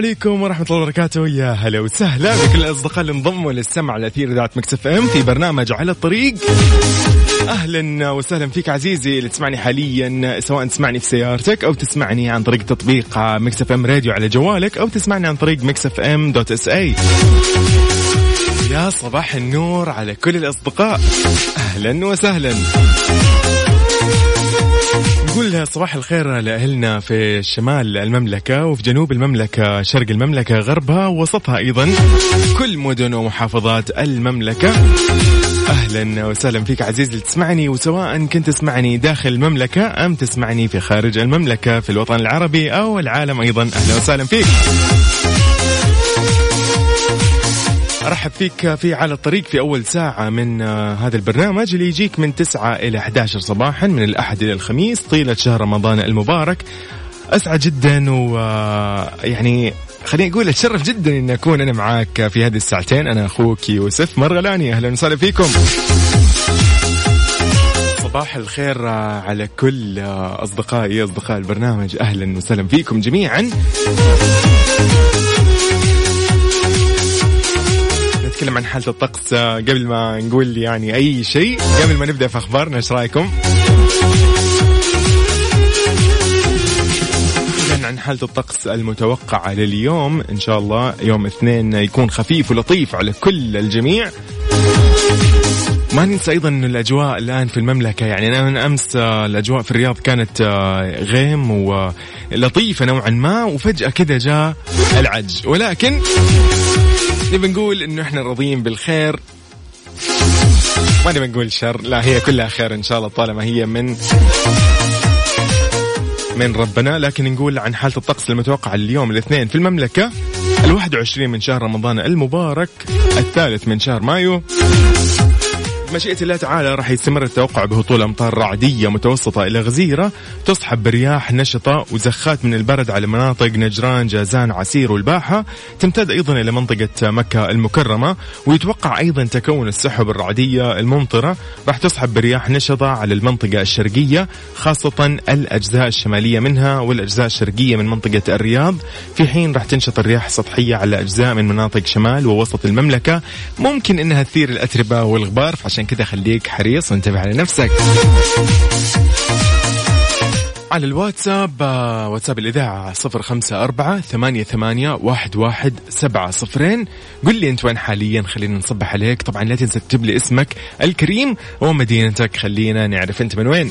عليكم ورحمة الله وبركاته. يا هلا وسهلا بكل الأصدقاء اللي انضموا للسمع على أثير إذاعة Mix FM في برنامج على الطريق. أهلا وسهلا فيك عزيزي اللي تسمعني حاليا سواء تسمعني في سيارتك أو تسمعني عن طريق تطبيق Mix FM راديو على جوالك أو تسمعني عن طريق Mix FM dot SA. يا صباح النور على كل الأصدقاء. أهلا وسهلا. نقول صباح الخير لأهلنا في شمال المملكة وفي جنوب المملكة شرق المملكة غربها ووسطها أيضا. كل مدن ومحافظات المملكة. أهلا وسهلا فيك عزيزي اللي تسمعني وسواء كنت تسمعني داخل المملكة أم تسمعني في خارج المملكة في الوطن العربي أو العالم أيضا. أهلا وسهلا فيك. أرحب فيك في على الطريق في أول ساعة من آه، هذا البرنامج اللي يجيك من 9 إلى 11 صباحا من الأحد إلى الخميس طيلة شهر رمضان المبارك. أسعد جدا ويعني خليني أقول أتشرف جدا إني أكون أنا معاك في هذه الساعتين. أنا أخوك يوسف مرغلاني. أهلا وسهلا فيكم. صباح الخير على كل أصدقائي أصدقاء البرنامج. أهلا وسهلا فيكم جميعا. نتكلم عن حالة الطقس قبل ما نقول يعني أي شيء. قبل ما نبدأ في أخبارنا إيش رأيكم؟ عن حالة الطقس المتوقعة لليوم إن شاء الله يوم اثنين يكون خفيف ولطيف على كل الجميع. ما ننسى أيضا إن الأجواء الآن في المملكة يعني أنا من أمس آه، الأجواء في الرياض كانت آه، غيم ولطيفه نوعا ما وفجأة كذا جاء العج ولكن نبي نقول إنه إحنا راضيين بالخير؟ ما نبي نقول شر لا هي كلها خير إن شاء الله طالما هي من من ربنا. لكن نقول عن حالة الطقس المتوقعة اليوم الاثنين في المملكة الواحد وعشرين من شهر رمضان المبارك الثالث من شهر مايو. بمشيئة الله تعالى راح يستمر التوقع بهطول أمطار رعدية متوسطة إلى غزيرة تصحب برياح نشطة وزخات من البرد على مناطق نجران جازان عسير والباحة. تمتد أيضا إلى منطقة مكة المكرمة ويتوقع أيضا تكون السحب الرعدية الممطرة راح تصحب برياح نشطة على المنطقة الشرقية خاصة الأجزاء الشمالية منها والأجزاء الشرقية من منطقة الرياض. في حين راح تنشط الرياح السطحية على أجزاء من مناطق شمال ووسط المملكة. ممكن أنها تثير الأتربة والغبار فعشان كذا خليك حريص وانتبه على نفسك. على الواتساب آه، واتساب الإذاعة صفر خمسة أربعة ثمانية, ثمانية واحد, واحد سبعة صفرين. قل لي أنت وين حاليا خلينا نصبح عليك. طبعا لا تنسى تكتب لي اسمك الكريم ومدينتك خلينا نعرف أنت من وين.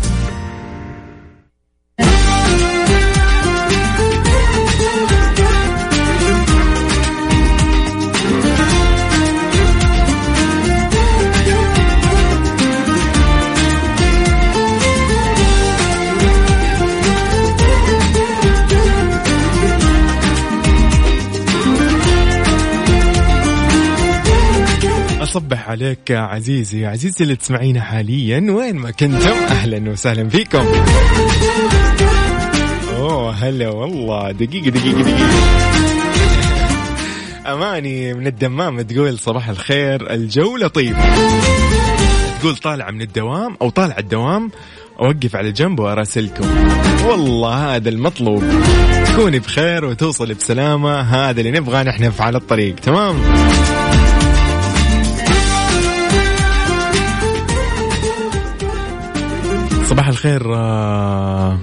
أصبح عليك عزيزي عزيزي اللي تسمعينا حاليا وين ما كنتم أهلا وسهلا فيكم. أوه هلا والله دقيقة دقيقة دقيقة. أماني من الدمام تقول صباح الخير الجو لطيف. تقول طالعة من الدوام أو طالع الدوام أوقف على جنب وأراسلكم. والله هذا المطلوب. تكوني بخير وتوصلي بسلامة هذا اللي نبغى نحن في على الطريق تمام؟ الخير آه.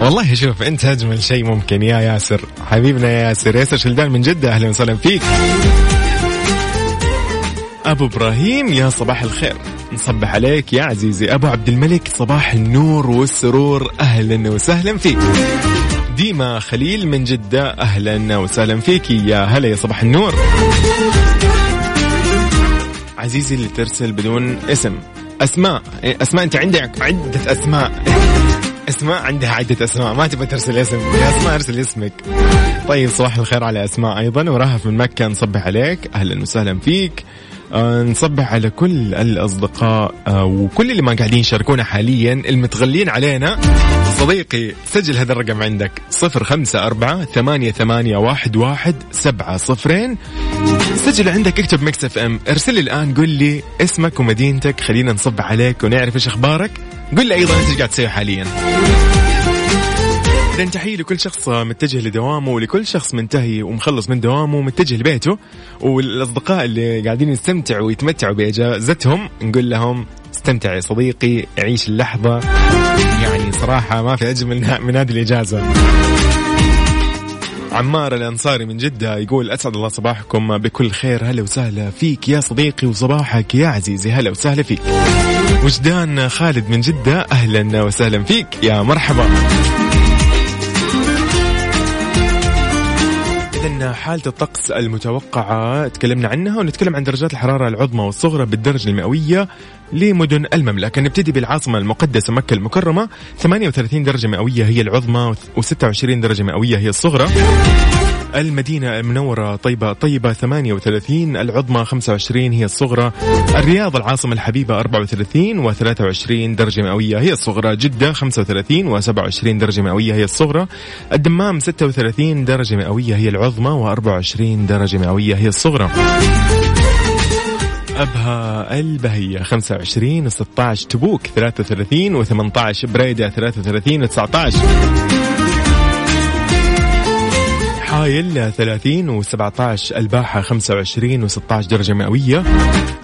والله شوف انت اجمل شيء ممكن. يا ياسر حبيبنا يا ياسر. ياسر شلدان من جدة أهلا وسهلا فيك. أبو إبراهيم يا صباح الخير. نصبح عليك يا عزيزي. أبو عبد الملك صباح النور والسرور. أهلا وسهلا فيك. ديما خليل من جدة أهلا وسهلا فيك. يا هلا يا صباح النور. عزيزي اللي ترسل بدون اسم. أسماء. أسماء أنت عندك عدة أسماء. أسماء عندها عدة أسماء. ما تبغى ترسل اسم. يا أسماء ارسل اسمك. طيب صباح الخير على أسماء أيضا. ورهف من مكة نصبح عليك. أهلا وسهلا فيك. نصبح على كل الأصدقاء آه وكل اللي ما قاعدين يشاركونا حاليا المتغلين علينا. صديقي سجل هذا الرقم عندك صفر خمسة أربعة ثمانية, ثمانية واحد, واحد سبعة صفرين. سجل عندك اكتب Mix FM ارسل لي الآن قل لي اسمك ومدينتك خلينا نصبح عليك ونعرف إيش أخبارك. قل لي أيضا انت قاعد تسوي حاليا. إذا تحية لكل شخص متجه لدوامه ولكل شخص منتهي ومخلص من دوامه ومتجه لبيته. والأصدقاء اللي قاعدين يستمتعوا ويتمتعوا بإجازتهم نقول لهم استمتع يا صديقي عيش اللحظة. يعني صراحة ما في أجمل من هذه الإجازة. عمار الأنصاري من جدة يقول أسعد الله صباحكم بكل خير. هلا وسهلا فيك يا صديقي وصباحك يا عزيزي. هلا وسهلا فيك. وجدان خالد من جدة أهلا وسهلا فيك. يا مرحبا. إذا حالة الطقس المتوقعة تكلمنا عنها ونتكلم عن درجات الحرارة العظمى والصغرى بالدرجة المئوية. لمدن المملكة. نبتدي بالعاصمة المقدسة مكة المكرمة. 38 درجة مئوية هي العظمى و26 درجة مئوية هي الصغرى. المدينة المنورة طيبة طيبة 38 العظمى 25 هي الصغرى. الرياض العاصمة الحبيبة 34 و23 درجة مئوية هي الصغرى. جدة 35 و27 درجة مئوية هي الصغرى. الدمام 36 درجة مئوية هي العظمى و24 درجة مئوية هي الصغرى. أبها البهية. 25 و16 تبوك. 33 و18 بريدة. 33 و19 حايل 30 و17 الباحة. 25 و16 درجة مئوية.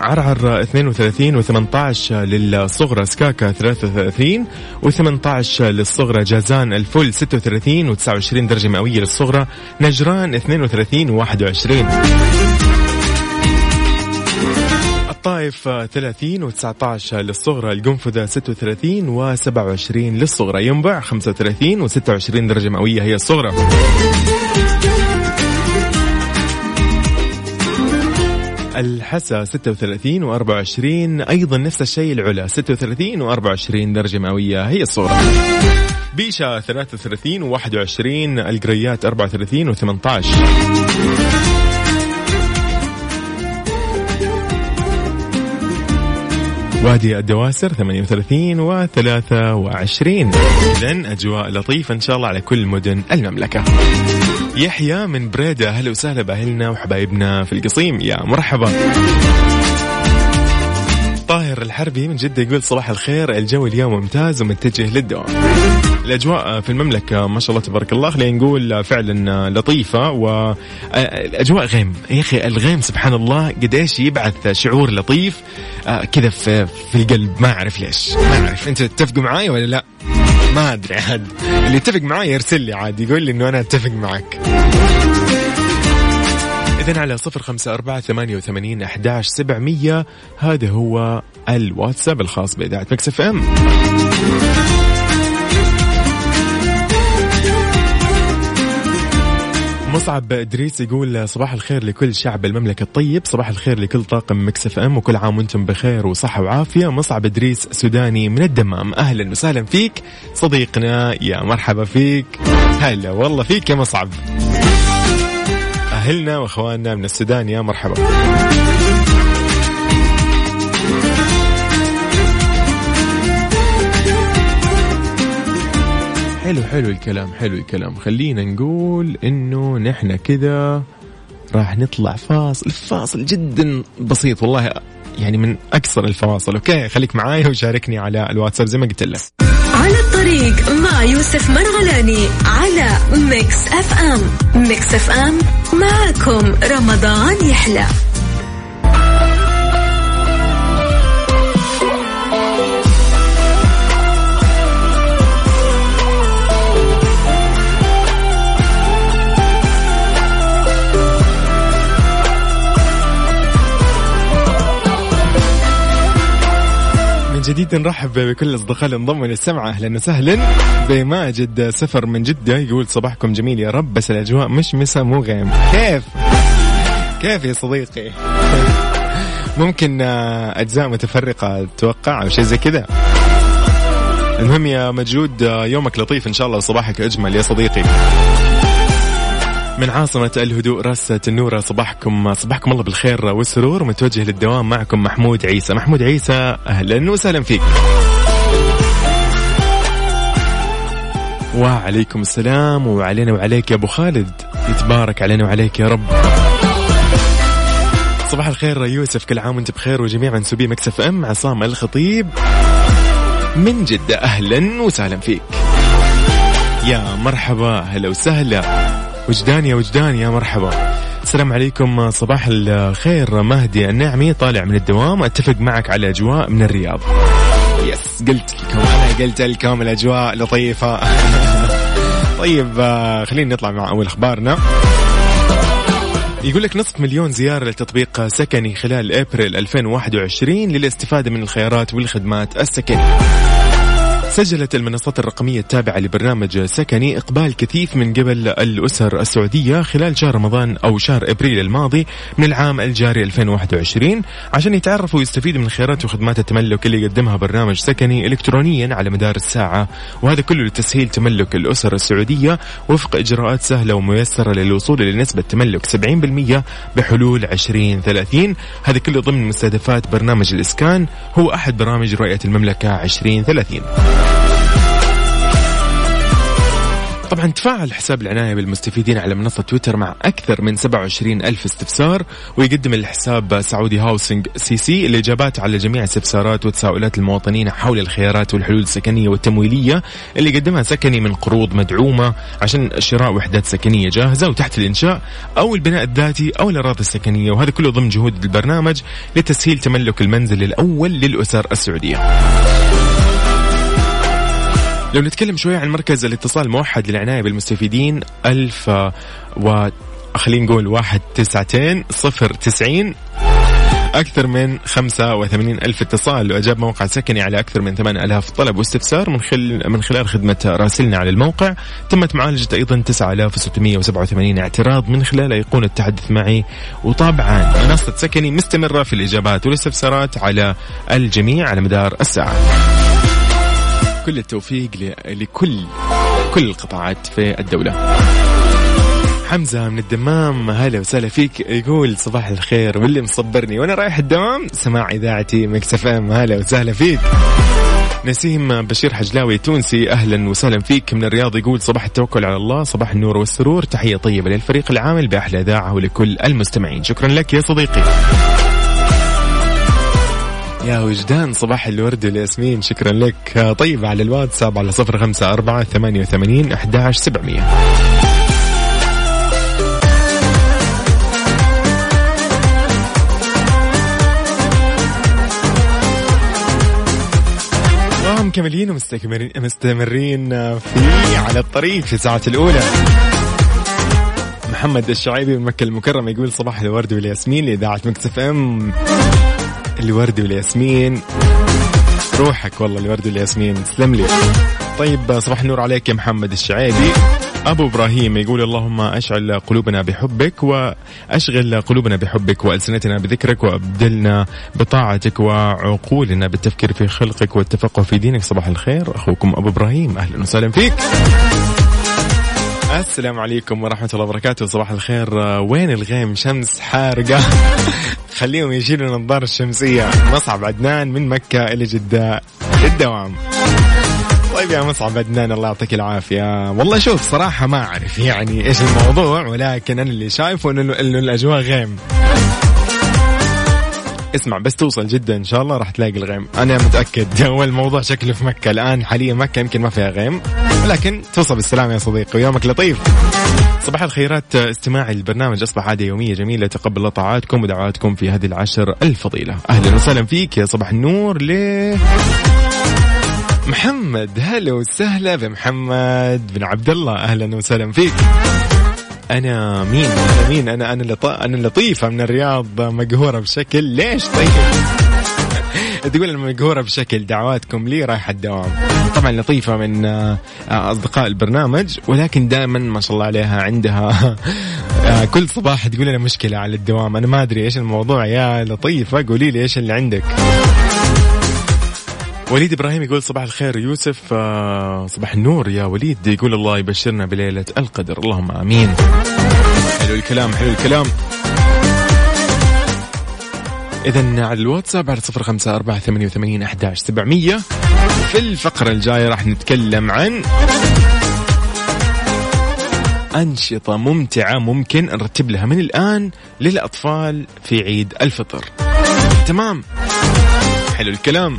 عرعر 32 و18 للصغرى سكاكا. 33 و18 للصغرى جازان الفل. 36 و29 درجة مئوية للصغرى نجران. 32 و21 الطائف 30 و19 للصغرى القنفذة 36 و27 للصغرى. ينبع 35 و26 درجة مئوية هي الصغرى. الحسا 36 و24 أيضا نفس الشيء العلا 36 و24 درجة مئوية هي الصغرى. بيشا 33 و21 القريات 34 و18 وادي الدواسر 38 و 23 إذا أجواء لطيفة إن شاء الله على كل مدن المملكة. يحيى من بريدة أهلا وسهلا بأهلنا وحبايبنا في القصيم. يا مرحبا. طاهر الحربي من جدة يقول صباح الخير الجو اليوم ممتاز ومتجه للدوام. الأجواء في المملكة ما شاء الله تبارك الله خلينا نقول فعلا لطيفة وأجواء غيم. يا أخي الغيم سبحان الله قد إيش يبعث شعور لطيف آه، كذا في, في القلب. ما أعرف ليش. ما أعرف. أنت تتفقوا معي ولا لا؟ ما أدري عاد. اللي يتفق معي يرسل لي عاد يقول لي إنه أنا أتفق معك. إذا على صفر خمسة أربعة ثمانية وثمانين أحداش سبعمية. هذا هو الواتساب الخاص بإذاعة Mix FM. مصعب إدريس يقول صباح الخير لكل شعب المملكة. الطيب صباح الخير لكل طاقم Mix FM وكل عام وأنتم بخير وصحة وعافية. مصعب إدريس سوداني من الدمام. أهلا وسهلا فيك. صديقنا يا مرحبا فيك. هلا والله فيك يا مصعب. أهلنا وإخواننا من السودان يا مرحبا. حلو حلو الكلام حلو الكلام. خلينا نقول إنه نحن كذا راح نطلع فاصل فاصل جدا بسيط. والله يعني من أكثر الفواصل. أوكي خليك معايا وشاركني على الواتساب زي ما قلت لك. على الطريق مع يوسف مرغلاني على Mix FM. Mix FM معكم رمضان يحلى. جديد نرحب بكل الاصدقاء اللي انضموا للسمعه أهلا وسهلا. بماجد سفر من جدة يقول صباحكم جميل يا رب بس الأجواء مشمسة مو غيم. كيف؟ كيف يا صديقي؟ ممكن أجزاء متفرقة أتوقع أو شيء زي كذا. المهم يا مجود يومك لطيف إن شاء الله وصباحك أجمل يا صديقي. من عاصمة الهدوء رأس النورة صباحكم صباحكم الله بالخير والسرور متوجه للدوام معكم محمود عيسى. محمود عيسى أهلا وسهلا فيك. وعليكم السلام وعلينا وعليك يا أبو خالد. يتبارك علينا وعليك يا رب. صباح الخير يوسف كل عام وأنت بخير وجميع منسوبي مكسف أم عصام الخطيب. من جدة أهلا وسهلا فيك. يا مرحبا هلا وسهلا. وجدان يا وجدان يا مرحبا. السلام عليكم صباح الخير مهدي النعمي طالع من الدوام. أتفق معك على أجواء من الرياض. يس قلت لكم أنا قلت لكم الأجواء لطيفة. طيب آه، خلينا نطلع مع أول أخبارنا. يقول لك نصف مليون زيارة لتطبيق سكني خلال أبريل 2021 للاستفادة من الخيارات والخدمات السكنية. سجلت المنصات الرقمية التابعة لبرنامج سكني إقبال كثيف من قبل الأسر السعودية خلال شهر رمضان أو شهر أبريل الماضي من العام الجاري 2021 عشان يتعرفوا ويستفيدوا من خيارات وخدمات التملك اللي يقدمها برنامج سكني إلكترونيا على مدار الساعة. وهذا كله لتسهيل تملك الأسر السعودية وفق إجراءات سهلة وميسرة للوصول لنسبة تملك 70% بحلول 2030 هذا كله ضمن مستهدفات برنامج الإسكان هو أحد برامج رؤية المملكة 2030 طبعا تفاعل حساب العناية بالمستفيدين على منصة تويتر مع أكثر من 27 ألف استفسار ويقدم الحساب Saudi Housing CC الإجابات على جميع استفسارات وتساؤلات المواطنين حول الخيارات والحلول السكنية والتمويلية اللي يقدمها سكني من قروض مدعومة عشان شراء وحدات سكنية جاهزة وتحت الإنشاء أو البناء الذاتي أو الأراضي السكنية وهذا كله ضمن جهود البرنامج لتسهيل تملك المنزل الأول للأسر السعودية. لو نتكلم شوي عن مركز الاتصال الموحد للعناية بالمستفيدين ألف و خلينا نقول واحد تسعتين صفر تسعين أكثر من 85 ألف اتصال. وأجاب موقع سكني على أكثر من 8 ألاف طلب واستفسار من خلال من خلال خدمة راسلنا على الموقع. تمت معالجة أيضا 9687 اعتراض من خلال أيقونة التحدث معي وطبعا منصة سكني مستمرة في الإجابات والاستفسارات على الجميع على مدار الساعة. كل التوفيق لكل كل القطاعات في الدولة. حمزة من الدمام هلا وسهلا فيك. يقول صباح الخير واللي مصبرني وأنا رايح الدوام سماع إذاعتي Mix FM. هلا وسهلا فيك. نسيم بشير حجلاوي تونسي أهلا وسهلا فيك. من الرياض يقول صباح التوكل على الله صباح النور والسرور. تحية طيبة للفريق العامل بأحلى إذاعة ولكل المستمعين. شكرا لك يا صديقي. يا وجدان صباح الورد والياسمين شكرا لك. طيب على الواتساب على صفر خمسة أربعة ثمانية وثمانين أحداش سبعمية. مكملين ومستمرين مستمرين في على الطريق في الساعة الأولى. محمد الشعيبي من مكة المكرمة يقول صباح الورد والياسمين لإذاعة مكتف أم. الورد والياسمين. روحك والله الورد والياسمين تسلم لي. طيب صباح النور عليك يا محمد الشعيبي. أبو إبراهيم يقول اللهم أشعل قلوبنا بحبك وأشغل قلوبنا بحبك وألسنتنا بذكرك وأبدلنا بطاعتك وعقولنا بالتفكير في خلقك والتفقه في دينك. صباح الخير أخوكم أبو إبراهيم. أهلا وسهلا فيك. السلام عليكم ورحمة الله وبركاته. صباح الخير وين الغيم؟ شمس حارقة. خليهم يشيلوا النظارة الشمسية مصعب عدنان من مكة إلى جدة الدوام طيب يا مصعب عدنان الله يعطيك العافية. والله شوف صراحة ما أعرف يعني إيش الموضوع ولكن أنا اللي شايفه إنه الأجواء غيم. اسمع بس توصل جدة إن شاء الله راح تلاقي الغيم. أنا متأكد هو الموضوع شكله في مكة. الآن حاليا مكة يمكن ما فيها غيم. ولكن توصل بالسلامه يا صديقي ويومك لطيف. صباح الخيرات استماعي البرنامج أصبح عادة يومية جميلة تقبل طاعاتكم ودعواتكم في هذه العشر الفضيلة. أهلا وسهلا فيك يا صباح النور ل محمد. هلا وسهلا بمحمد بن عبد الله. أهلا وسهلا فيك. أنا مين؟ أنا مين؟ أنا. أنا لطيفة من الرياض مقهورة بشكل. ليش طيب؟ تقول أنا مقهوره بشكل دعواتكم لي رايحه الدوام. طبعا لطيفة من آه، أصدقاء البرنامج ولكن دائما ما شاء الله عليها عندها آه، كل صباح تقول لنا مشكلة على الدوام. أنا ما أدري إيش الموضوع. يا لطيفة قولي لي إيش اللي عندك. وليد إبراهيم يقول صباح الخير يوسف آه، صباح النور يا وليد. يقول الله يبشرنا بليلة القدر. اللهم آمين. حلو الكلام حلو الكلام. إذا على الواتساب على صفر خمسة أربعة ثمانية وثمانين أحداش سبعمية. في الفقرة الجاية راح نتكلم عن أنشطة ممتعة ممكن نرتب لها من الآن للأطفال في عيد الفطر. تمام؟ حلو الكلام.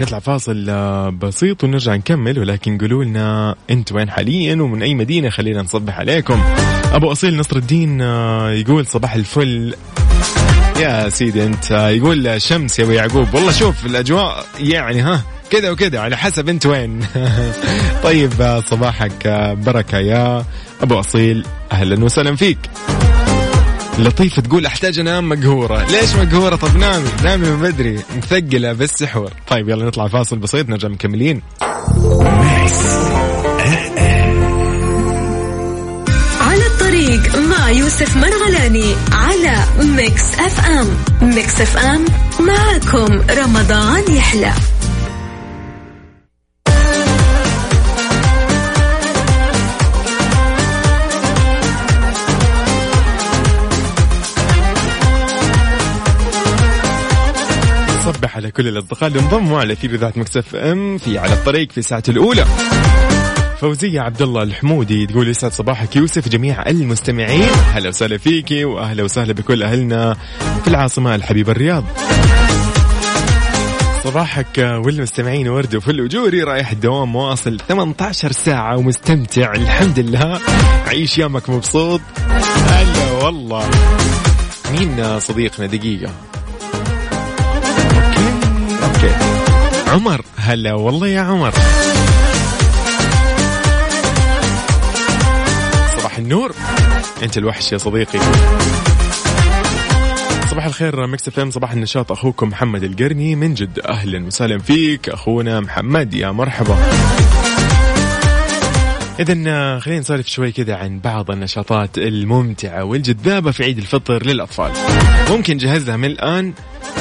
نطلع فاصل آه، بسيط ونرجع نكمل ولكن قولوا لنا انت وين حاليا ومن أي مدينة خلينا نصبح عليكم. أبو أصيل نصر الدين آه، يقول صباح الفل. يا سيدي أنت آه، يقول شمس يا أبو يعقوب. والله شوف الأجواء يعني ها كذا وكذا على حسب أنت وين. طيب صباحك بركة يا أبو أصيل. أهلا وسهلا فيك. لطيفة تقول أحتاج أنام مقهورة، ليش مقهورة؟ طب نامي، نامي من بدري، مثقلة بالسحور. طيب يلا نطلع فاصل بسيط نرجع مكملين. على الطريق مع يوسف مرغلاني على Mix FM Mix FM معكم رمضان يحلى كل الأصدقاء اللي انضموا على اثير إذاعة Mix FM في على الطريق في الساعة الأولى. فوزية عبد الله الحمودي تقول يسعد صباحك يوسف جميع المستمعين. هلا وسهلا فيكي وأهلا وسهلا بكل أهلنا في العاصمة الحبيبة الرياض. صباحك والمستمعين ورد وفل وجوري رايح الدوام واصل 18 ساعة ومستمتع الحمد لله. عيش يومك مبسوط. هلا والله. مين صديقنا دقيقة؟ عمر. هلا والله يا عمر. صباح النور. انت الوحش يا صديقي. صباح الخير Mix F صباح النشاط. أخوكم محمد القرني من جد أهلا وسهلا فيك. أخونا محمد يا مرحبا. إذا خلينا نسولف شوي كذا عن بعض النشاطات الممتعة والجذابة في عيد الفطر للأطفال. ممكن نجهزها من الآن.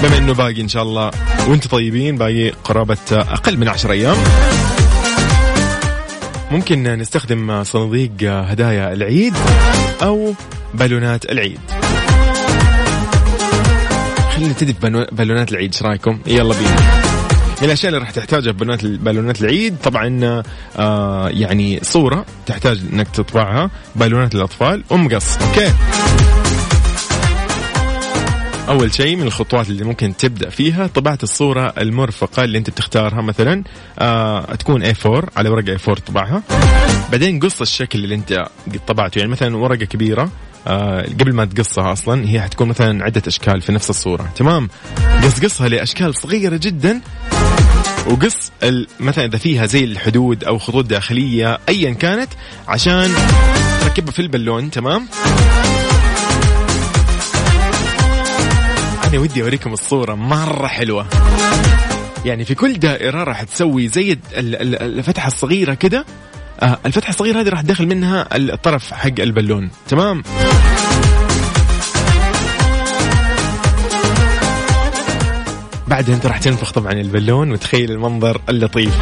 بما إنه باقي إن شاء الله وأنتم طيبين باقي قرابة أقل من عشر أيام. ممكن نستخدم صناديق هدايا العيد أو بالونات العيد. خلينا نبتدي ببالونات العيد إيش رأيكم؟ يلا بينا. من الأشياء اللي راح تحتاجها في بالونات العيد طبعا آه يعني صورة تحتاج إنك تطبعها بالونات للاطفال ومقص أوكي أول شيء من الخطوات اللي ممكن تبدأ فيها طباعة الصورة المرفقة اللي أنت بتختارها مثلا آه تكون A4 على ورقة A4 تطبعها بعدين قص الشكل اللي أنت طبعته. يعني مثلا ورقة كبيرة آه قبل ما تقصها أصلا هي حتكون مثلا عدة أشكال في نفس الصورة. تمام؟ قص قصها لأشكال صغيرة جدا وقص مثلا إذا فيها زي الحدود أو خطوط داخلية ايا كانت عشان تركبها في البالون. تمام؟ أنا ودي أوريكم الصورة مرة حلوة. يعني في كل دائرة راح تسوي زي ال- ال- الفتحة الصغيرة كده. آه الفتحة الصغيرة هذه راح تدخل منها الطرف حق البالون. تمام؟ بعدها انت راح تنفخ طبعا البالون وتخيل المنظر اللطيف.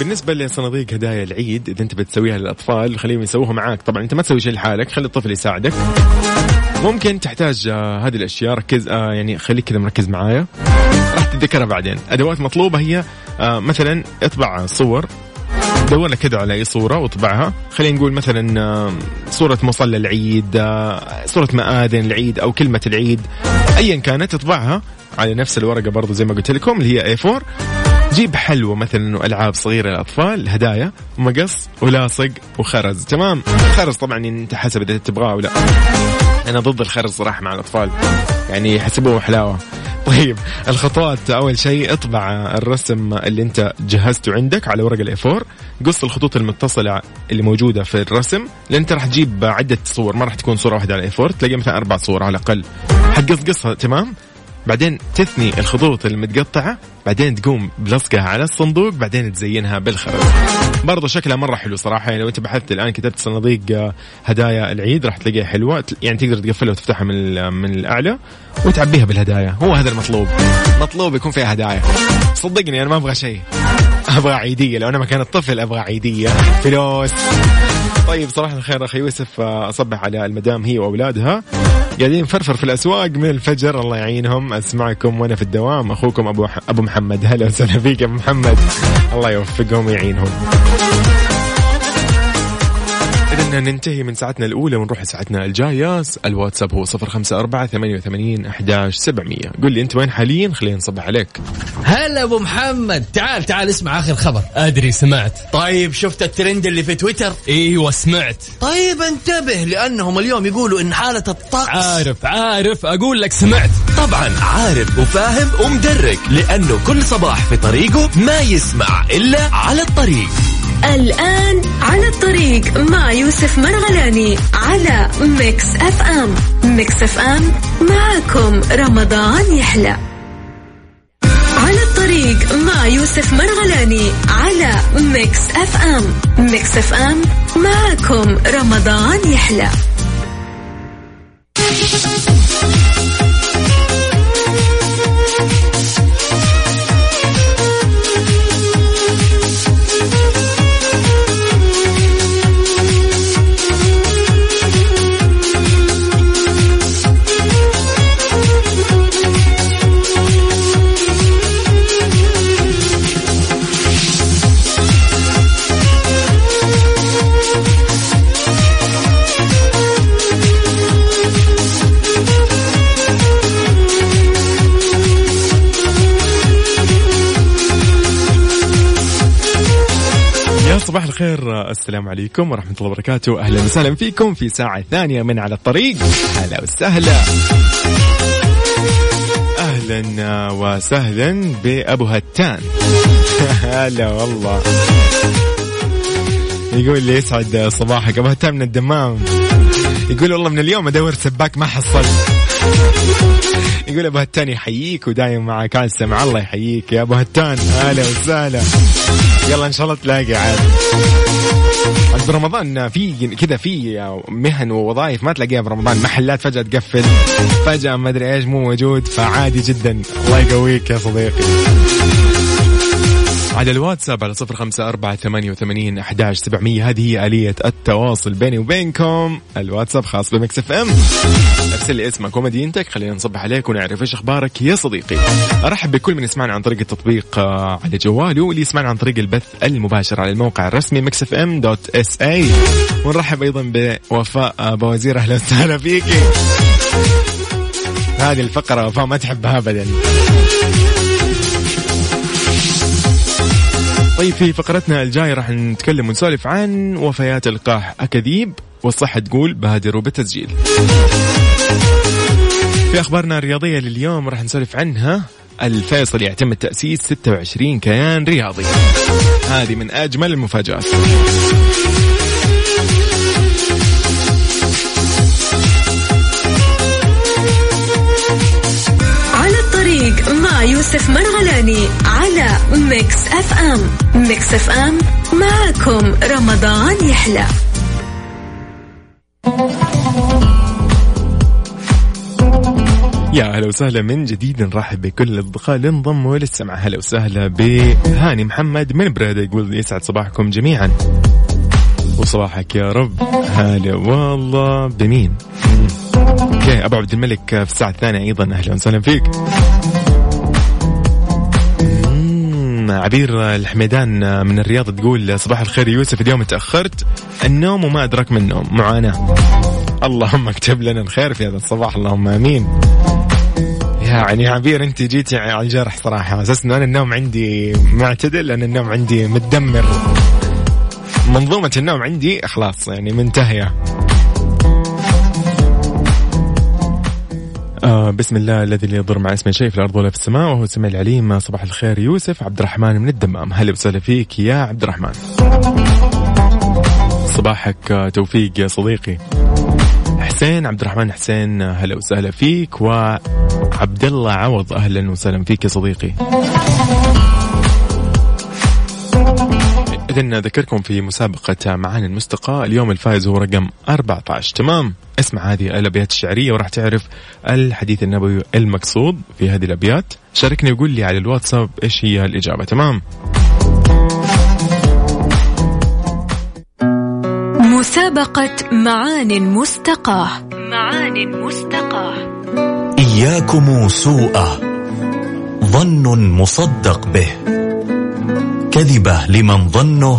بالنسبة لصناديق هدايا العيد إذا أنت بتسويها للأطفال خليهم يسووها معاك. طبعا أنت ما تسوي شيء لحالك خلي الطفل يساعدك. ممكن تحتاج آه، هذه الأشياء ركز آه، يعني خليك كذا مركز معايا. راح تتذكرها بعدين. أدوات مطلوبة هي آه، مثلا اطبع صور. دور لك كذا على أي صورة واطبعها. خلينا نقول مثلا صورة مصلى العيد صورة مآذن العيد أو كلمة العيد. ايا كانت اطبعها. على نفس الورقة برضو زي ما قلت لكم اللي هي A4 جيب حلوة مثلا والعاب صغيرة للأطفال هدايا ومقص ولاصق وخرز تمام؟ خرز طبعا أنت حسب إذا تبغاه ولا. أنا ضد الخرز صراحة مع الأطفال يعني يحسبوه حلاوة. طيب الخطوات أول شيء اطبع الرسم اللي أنت جهزته عندك على ورق الاي 4 قص الخطوط المتصلة اللي موجودة في الرسم لأن أنت راح تجيب عدة صور ما راح تكون صورة واحدة على الاي 4 تلاقي مثلا أربع صور على الأقل. حقص قصها تمام؟ بعدين تثني الخطوط المتقطعة بعدين تقوم بلصقها على الصندوق بعدين تزينها بالخرز. برضو شكلها مرة حلو صراحة يعني لو أنت بحثت الآن كتبت صناديق آه، هدايا العيد راح تلاقيها حلوة يعني تقدر تقفلها وتفتحها من من الأعلى وتعبيها بالهدايا. هو هذا المطلوب مطلوب يكون فيها هدايا. صدقني أنا ما أبغى شيء أبغى عيدية لو أنا مكان الطفل أبغى عيدية. فلوس طيب صباح الخير أخي يوسف اصبح على المدام هي وأولادها. قاعدين فرفر في الأسواق من الفجر الله يعينهم. أسمعكم وأنا في الدوام أخوكم أبو أبو محمد. هلا وسهلا فيك يا أبو محمد. الله يوفقهم ويعينهم. إذا ننتهي من ساعتنا الأولى ونروح لساعتنا الجاية. الواتساب هو صفر خمسة أربعة ثمانية وثمانين أحداش سبعمية. قل لي أنت وين حاليا؟ خلينا نصبح عليك. هلا أبو محمد. تعال تعال اسمع آخر خبر. أدري سمعت. طيب شفت الترند اللي في تويتر؟ إيوه سمعت. طيب انتبه لأنهم اليوم يقولوا إن حالة الطقس عارف عارف. أقول لك سمعت. طبعا عارف وفاهم ومدرك لأنه كل صباح في طريقه ما يسمع إلا على الطريق. الآن على الطريق مع يوسف مرغلاني على Mix FM. Mix FM معكم رمضان يحلى. على الطريق مع يوسف مرغلاني على Mix FM. Mix FM معكم رمضان يحلى. الخير السلام عليكم ورحمة الله وبركاته. أهلا وسهلا فيكم في ساعة ثانية من على الطريق. هلا وسهلا. أهلا وسهلا بأبو هتان. هلا والله. يقول لي يسعد صباحك أبو هتان من الدمام. يقول والله من اليوم أدور سباك ما حصل. يقول أبو هتان يحييك ودايم معك. السمع الله يحييك. يا أبو هتان هلا وسهلا. يلا إن شاء الله تلاقي عاد. عاد برمضان في كذا في مهن ووظائف ما تلاقيها برمضان. محلات فجأة تقفل. فجأة ما أدري إيش مو موجود. فعادي جدا. الله يقويك يا صديقي. على الواتساب على صفر خمسة أربعة ثمانية وثمانين أحداش سبعمية. هذه هي آلية التواصل بيني وبينكم. الواتساب خاص بمكس إف إم. ارسل اسمك ومدينتك خلينا نصبح عليك ونعرف إيش أخبارك يا صديقي. أرحب بكل من يسمعنا عن طريق التطبيق آه، على جواله واللي يسمعنا عن طريق البث المباشر على الموقع الرسمي Mix FM dot SA. ونرحب أيضا بوفاء آه، بوزير أهلا وسهلا فيكي هذه الفقرة وفاء ما تحبها ابدا. طيب في فقرتنا الجاية راح نتكلم ونسولف عن وفيات اللقاح أكاذيب والصحة تقول بادروا بالتسجيل في أخبارنا الرياضية لليوم راح نسولف عنها. الفيصل يعتمد تأسيس 26 كيان رياضي. هذه من أجمل المفاجآت. مع يوسف مرغلاني على Mix FM. Mix FM معكم رمضان يحلى. يا هلا وسهلا من جديد نرحب بكل الأصدقاء اللي انضموا للسمع. هلا وسهلا بهاني محمد من بريدة يقول يسعد صباحكم جميعا. وصباحك يا رب. هلا والله بمين. أوكي أبو عبد الملك في الساعة الثانية أيضا. أهلا وسهلا فيك. عبير الحميدان من الرياض تقول صباح الخير يوسف اليوم تأخرت. النوم وما ادرك من النوم معاناة. اللهم اكتب لنا الخير في هذا الصباح اللهم آمين. يعني عبير انت جيتي على الجرح صراحة. أساس إنه أنا النوم عندي معتدل لأن النوم عندي متدمر. منظومة النوم عندي خلاص يعني منتهية. بسم الله الذي لا يضر مع اسمه شيء في الأرض ولا في السماء وهو السميع العليم. صباح الخير يوسف عبد الرحمن من الدمام. هلا وسهلا فيك يا عبد الرحمن صباحك توفيق يا صديقي. حسين عبد الرحمن حسين هلا وسهلا فيك. وعبد الله عوض أهلا وسهلا فيك يا صديقي. إذن أذكركم في مسابقة معاني المستقى. اليوم الفائز هو رقم 14 تمام. اسمع هذه الأبيات الشعرية وراح تعرف الحديث النبوي المقصود في هذه الأبيات. شاركني وقول لي على الواتساب إيش هي الإجابة. تمام. مسابقة معان مستقاه معان مستقاه إياكم سوء. ظن مصدق به. كذبة لمن ظنه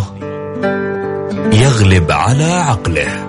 يغلب على عقله.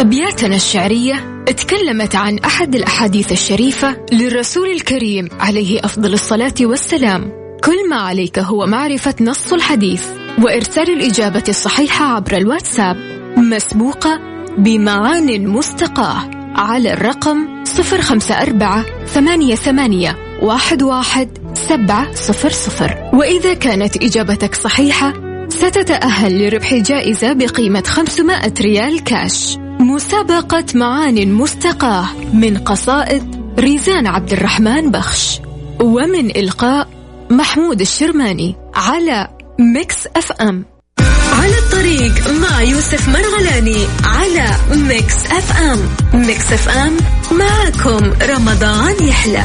أبياتنا الشعرية تكلمت عن أحد الأحاديث الشريفة للرسول الكريم عليه أفضل الصلاة والسلام. كل ما عليك هو معرفة نص الحديث وإرسال الإجابة الصحيحة عبر الواتساب. مسبوقة بمعان مستقاة على الرقم 054 ثمانية ثمانية واحد واحد سبعة صفر صفر. وإذا كانت إجابتك صحيحة ستتأهل لربح جائزة بقيمة 500 ريال كاش. مسابقة معان مستقاة من قصائد ريزان عبد الرحمن بخش. ومن إلقاء محمود الشرماني على Mix FM. على الطريق مع يوسف مرغلاني على Mix FM. Mix FM معكم رمضان يحلى.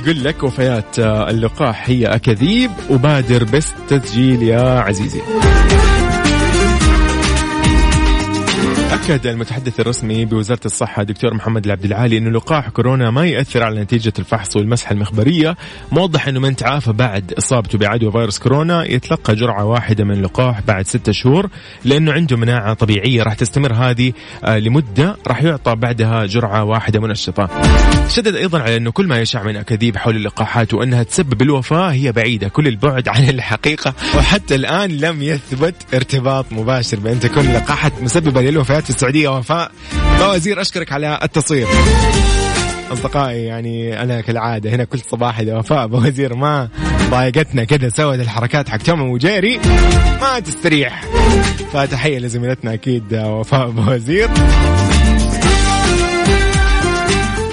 تقول لك وفيات آه، اللقاح هي أكاذيب وبادر بس تسجيل يا عزيزي. أكد المتحدث الرسمي بوزارة الصحة دكتور محمد العبد العالي أن لقاح كورونا ما يأثر على نتيجة الفحص والمسحة المخبرية. موضح أنه من تعافى بعد إصابته بعدوى فيروس كورونا يتلقى جرعة واحدة من اللقاح بعد ستة شهور لأنه عنده مناعة طبيعية راح تستمر هذه آه، لمدة راح يعطى بعدها جرعة واحدة منشطة. شدد أيضا على أنه كل ما يشاع من أكاذيب حول اللقاحات وأنها تسبب الوفاة هي بعيدة كل البعد عن الحقيقة. وحتى الآن لم يثبت ارتباط مباشر بأن تكون اللقاحات مسببة للوفيات في السعودية وفاء. وزير أشكرك على التصوير. أصدقائي يعني أنا كالعادة هنا كل صباح إذا وفاء بوزير ما ضايقتنا كذا سوت الحركات حق توم وجيري ما تستريح. فتحية لزميلتنا أكيد وفاء بوزير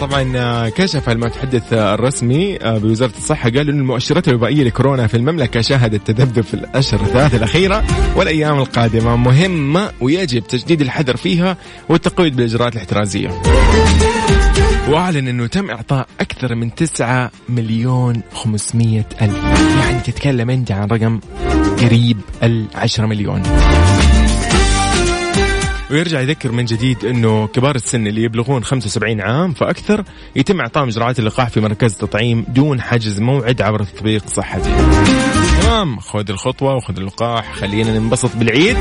طبعا آه، كشف المتحدث الرسمي آه، بوزارة الصحة قال إن المؤشرات الوبائية لكورونا في المملكة شهدت تذبذب في الأشهر الثلاث الأخيرة والأيام القادمة. مهمة ويجب تجديد الحذر فيها والتقويض بالإجراءات الاحترازية. وأعلن إنه تم إعطاء أكثر من 9 مليون 500 ألف. يعني تتكلم أنت عن رقم قريب ال 10 مليون. ويرجع يذكر من جديد إنه كبار السن اللي يبلغون 75 عام فأكثر يتم اعطائهم اجراءات اللقاح في مركز تطعيم دون حجز موعد عبر تطبيق صحتي. تمام خذ الخطوة وخذ اللقاح خلينا ننبسط بالعيد.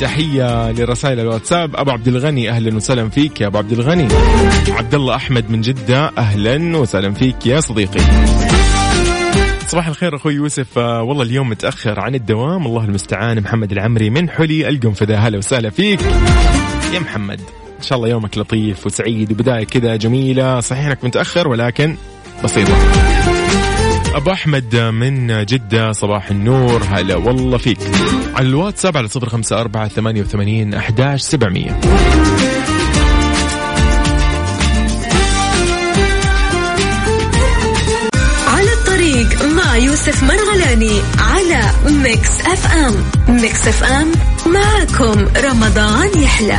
تحية لرسائل الواتساب أبو عبد الغني أهلا وسهلا فيك يا أبو عبد الغني عبد الله أحمد من جدة أهلا وسهلا فيك يا صديقي صباح الخير أخوي يوسف. آه والله اليوم متأخر عن الدوام. الله المستعان. محمد العمري من حلي. القنفذه هلا وسهلا فيك. يا محمد إن شاء الله يومك لطيف وسعيد وبداية كذا جميلة. صحيح إنك متأخر ولكن بسيطة. أبو أحمد من جدة صباح النور. هلا والله فيك. على الواتساب على صفر خمسة أربعة ثمانية وثمانين أحداش سبعمئه يوسف مرغلاني على Mix FM. Mix FM معكم رمضان يحلى.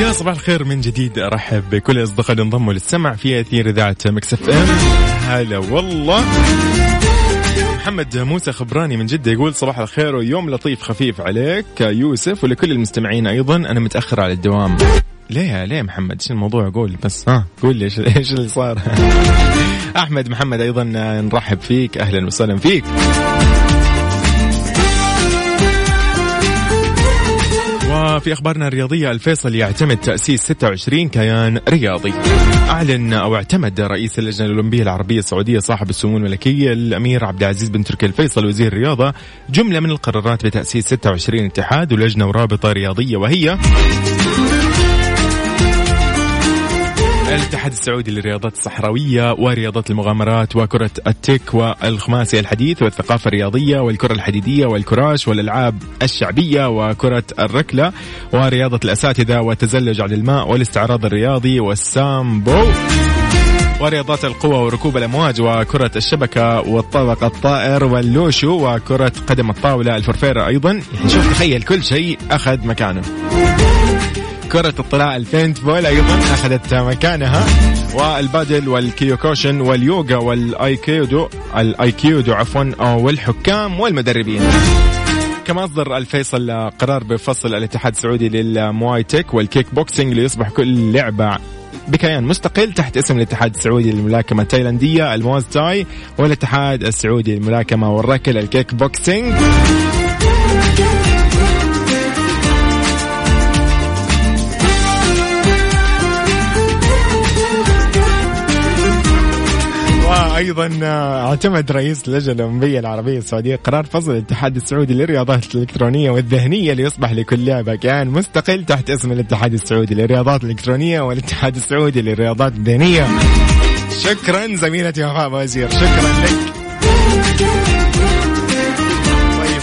يا صباح الخير من جديد أرحب بكل الاصدقاء اللي انضموا للسمع في أثير إذاعة Mix FM. هلا والله. محمد موسى خبراني من جدة يقول صباح الخير ويوم لطيف خفيف عليك يوسف ولكل المستمعين أيضا أنا متأخر على الدوام. ليه ليه محمد؟ إيش الموضوع؟ قول. بس. ها قول لي إيش إيش اللي صار. أحمد محمد أيضا نرحب فيك. أهلا وسهلا فيك. وفي أخبارنا الرياضية الفيصل يعتمد تأسيس 26 كيان رياضي. أعلن أو اعتمد رئيس اللجنة الأولمبية العربية السعودية صاحب السمو الملكيه الأمير عبد العزيز بن تركي الفيصل وزير الرياضة. جملة من القرارات بتأسيس 26 اتحاد ولجنة ورابطة رياضية وهي الاتحاد السعودي للرياضات الصحراوية ورياضات المغامرات وكرة التيك والخماسي الحديث والثقافة الرياضية والكرة الحديدية والكراش والألعاب الشعبية وكرة الركلة ورياضة الأساتذة والتزلج على الماء والاستعراض الرياضي والسامبو. ورياضات القوى وركوب الأمواج وكرة الشبكة والطابق الطائر واللوشو وكرة قدم الطاولة الفرفيرة أيضا. يعني شوف تخيل كل شيء أخذ مكانه. كرة الطلاء ال paintball أيضا أخذت مكانها والبادل والكيوكوشن واليوغا والأيكيودو الأيكيودو عفوا والحكام والمدربين. كما أصدر الفيصل قرار بفصل الاتحاد السعودي للمواي تيك والكيك بوكسينج ليصبح كل لعبة بكيان مستقل تحت اسم الاتحاد السعودي للملاكمة التايلاندية المواي تاي والاتحاد السعودي للملاكمة والركل الكيك بوكسينج. وأيضا اعتمد رئيس اللجنه الاولمبيه العربية السعودية قرار فصل الاتحاد السعودي للرياضات الإلكترونية والذهنية ليصبح لكل لعبه كيان مستقل تحت اسم الاتحاد السعودي للرياضات الإلكترونية والاتحاد السعودي للرياضات الذهنيه شكرا زميلتي وفاء وزير شكرا لك.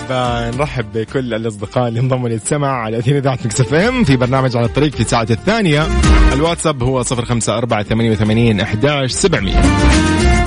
طيب نرحب بكل الأصدقاء اللي انضموا للسمع على أثير إذاعة Mix FM في برنامج على الطريق في الساعة الثانية. الواتساب هو 054 11 700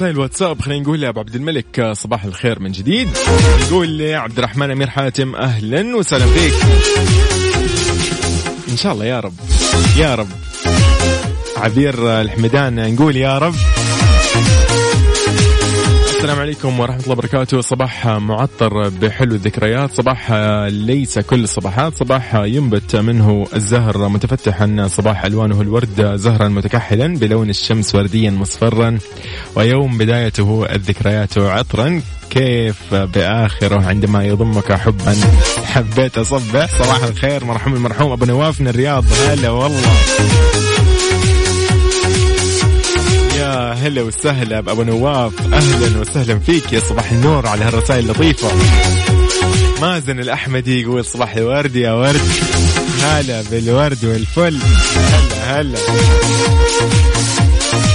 رسائل واتساب خلينا نقول لأبو عبد الملك آه، صباح الخير من جديد. يقول لي عبد الرحمن أمير حاتم أهلا وسهلا فيك. إن شاء الله يا رب يا رب. عبير الحمدان نقول يا رب. السلام عليكم ورحمة الله وبركاته. صباح معطر بحلو الذكريات. صباح ليس كل الصباحات. صباح ينبت منه الزهر متفتحا. صباح ألوانه الورد زهرا متكحلا بلون الشمس ورديا مصفرا. ويوم بدايته الذكريات عطرا. كيف بآخره؟ عندما يضمك حبا. حبيت أصبح صباح الخير. مرحوم المرحوم أبو نواف من الرياض. هلا والله. يا هلا وسهلا بأبو نواف. أهلا وسهلا فيك يا صباح النور على هالرسائل اللطيفة. مازن الأحمدي يقول صباح الورد يا ورد. هلا بالورد والفل. هلا هلا.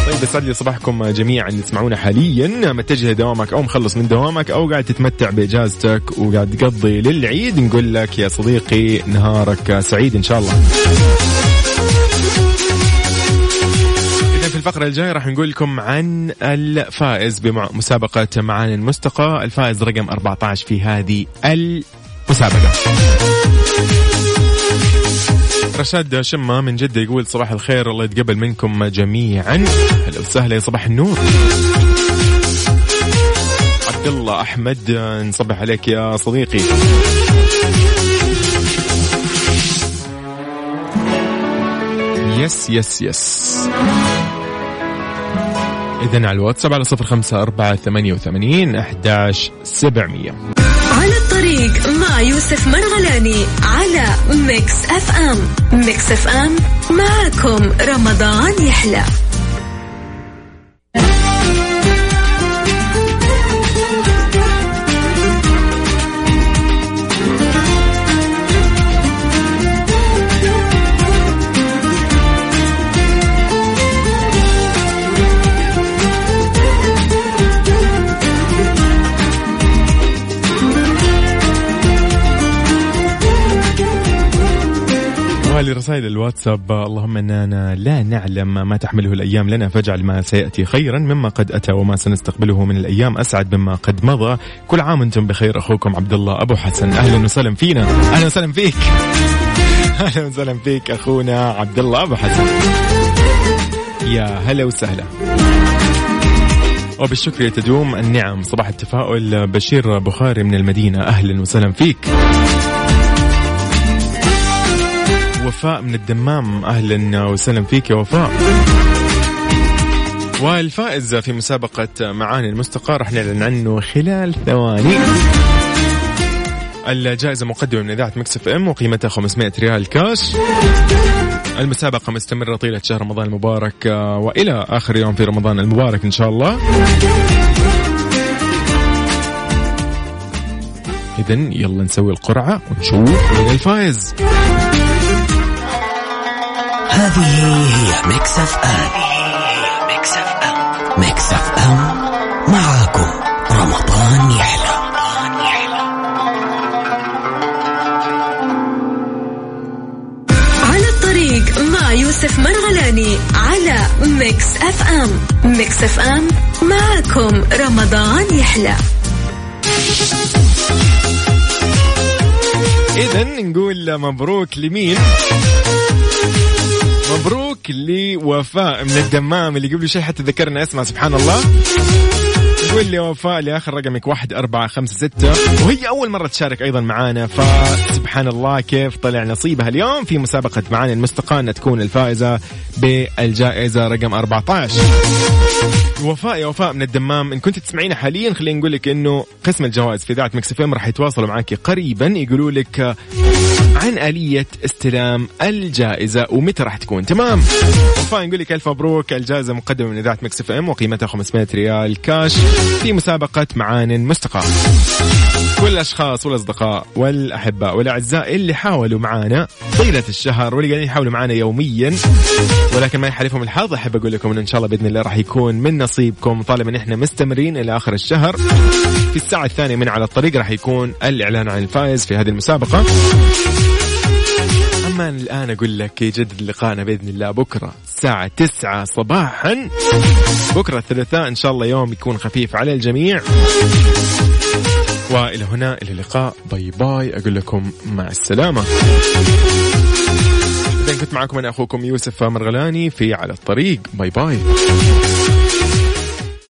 طيب يسعد لي صباحكم جميعا. اللي تسمعونا حاليا. متجه دوامك أو مخلص من دوامك أو قاعد تتمتع بإجازتك وقاعد تقضي للعيد نقول لك يا صديقي نهارك سعيد إن شاء الله. الفقرة الجاية راح نقول لكم عن الفائز بمسابقة معان المستقى. الفائز رقم 14 في هذه المسابقة. رشاد شمة من جدة يقول صباح الخير الله يتقبل منكم جميعا. هلا وسهلا يا صباح النور. عبد الله أحمد نصبح عليك يا صديقي. yes yes yes. إذا على الواتساب على صفر خمسة أربعة ثمانية وثمانين أحداش سبعمية. على الطريق مع يوسف مرغلاني على Mix FM. Mix FM معكم رمضان يحلى. لرسائل الواتساب اللهم إننا لا نعلم ما تحمله الأيام لنا فاجعل ما سيأتي خيرا مما قد أتى وما سنستقبله من الأيام أسعد مما قد مضى. كل عام وأنتم بخير أخوكم عبد الله أبو حسن. أهلا وسهلا فينا. أهلا وسهلا فيك. أهلا وسهلا فيك أخونا عبد الله أبو حسن. يا هلا وسهلا. وبالشكر تدوم النعم. صباح التفاؤل بشير بخاري من المدينة. أهلا وسهلا فيك. وفاء من الدمام. أهلا وسهلا فيك يا وفاء. والفائز في مسابقة معاني المستقى راح نعلن عنه خلال ثواني. الجائزة مقدمة من إذاعة Mix FM وقيمتها 500 ريال كاش. المسابقة مستمرة طيلة شهر رمضان المبارك آه، وإلى آخر يوم في رمضان المبارك إن شاء الله. إذا يلا نسوي القرعة ونشوف مين الفائز. هذه هي Mix FM. Mix FM Mix FM معاكم. رمضان يحلى. على الطريق مع يوسف مرغلاني على Mix FM. Mix FM معكم رمضان يحلى. إذا نقول مبروك لمين؟ مبروك لوفاء من الدمام اللي قبل شيء حتى ذكرنا اسمها سبحان الله تقول لي وفاء لآخر رقمك واحد أربعة خمسة ستة. وهي أول مرة تشارك أيضا معانا فسبحان الله كيف طلع نصيبها اليوم في مسابقة معاني المستقى أن تكون الفائزة بالجائزة رقم 14 وفاء يا وفاء من الدمام. إن كنت تسمعينا حاليا خلينا نقول لك إنه قسم الجوائز في إذاعة Mix FM راح يتواصلوا معك قريبا. يقولوا لك عن آلية استلام الجائزة ومتى راح تكون. تمام؟ وفاء نقول لك ألف مبروك. الجائزة مقدمة من إذاعة Mix FM وقيمتها 500 ريال كاش في مسابقة معان مستقى كل الاشخاص والأصدقاء والاحباء والأعزاء اللي حاولوا معانا طيلة الشهر واللي قاعدين يحاولوا معانا يوميا ولكن ما يحالفهم الحظ أحب أقول لكم إنه إن شاء الله بإذن الله راح يكون من نصيبكم. طالما ان إحنا مستمرين إلى آخر الشهر في الساعة الثانية من على الطريق راح يكون الإعلان عن الفائز في هذه المسابقة. أما الآن أقول لك يجدد لقائنا بإذن الله بكرة الساعة 9 صباحا. بكرة الثلاثاء إن شاء الله يوم يكون خفيف على الجميع. وإلى هنا إلى اللقاء. bye bye. أقول لكم مع السلامة. إذا كنت معكم أنا أخوكم يوسف مرغلاني في على الطريق. bye bye.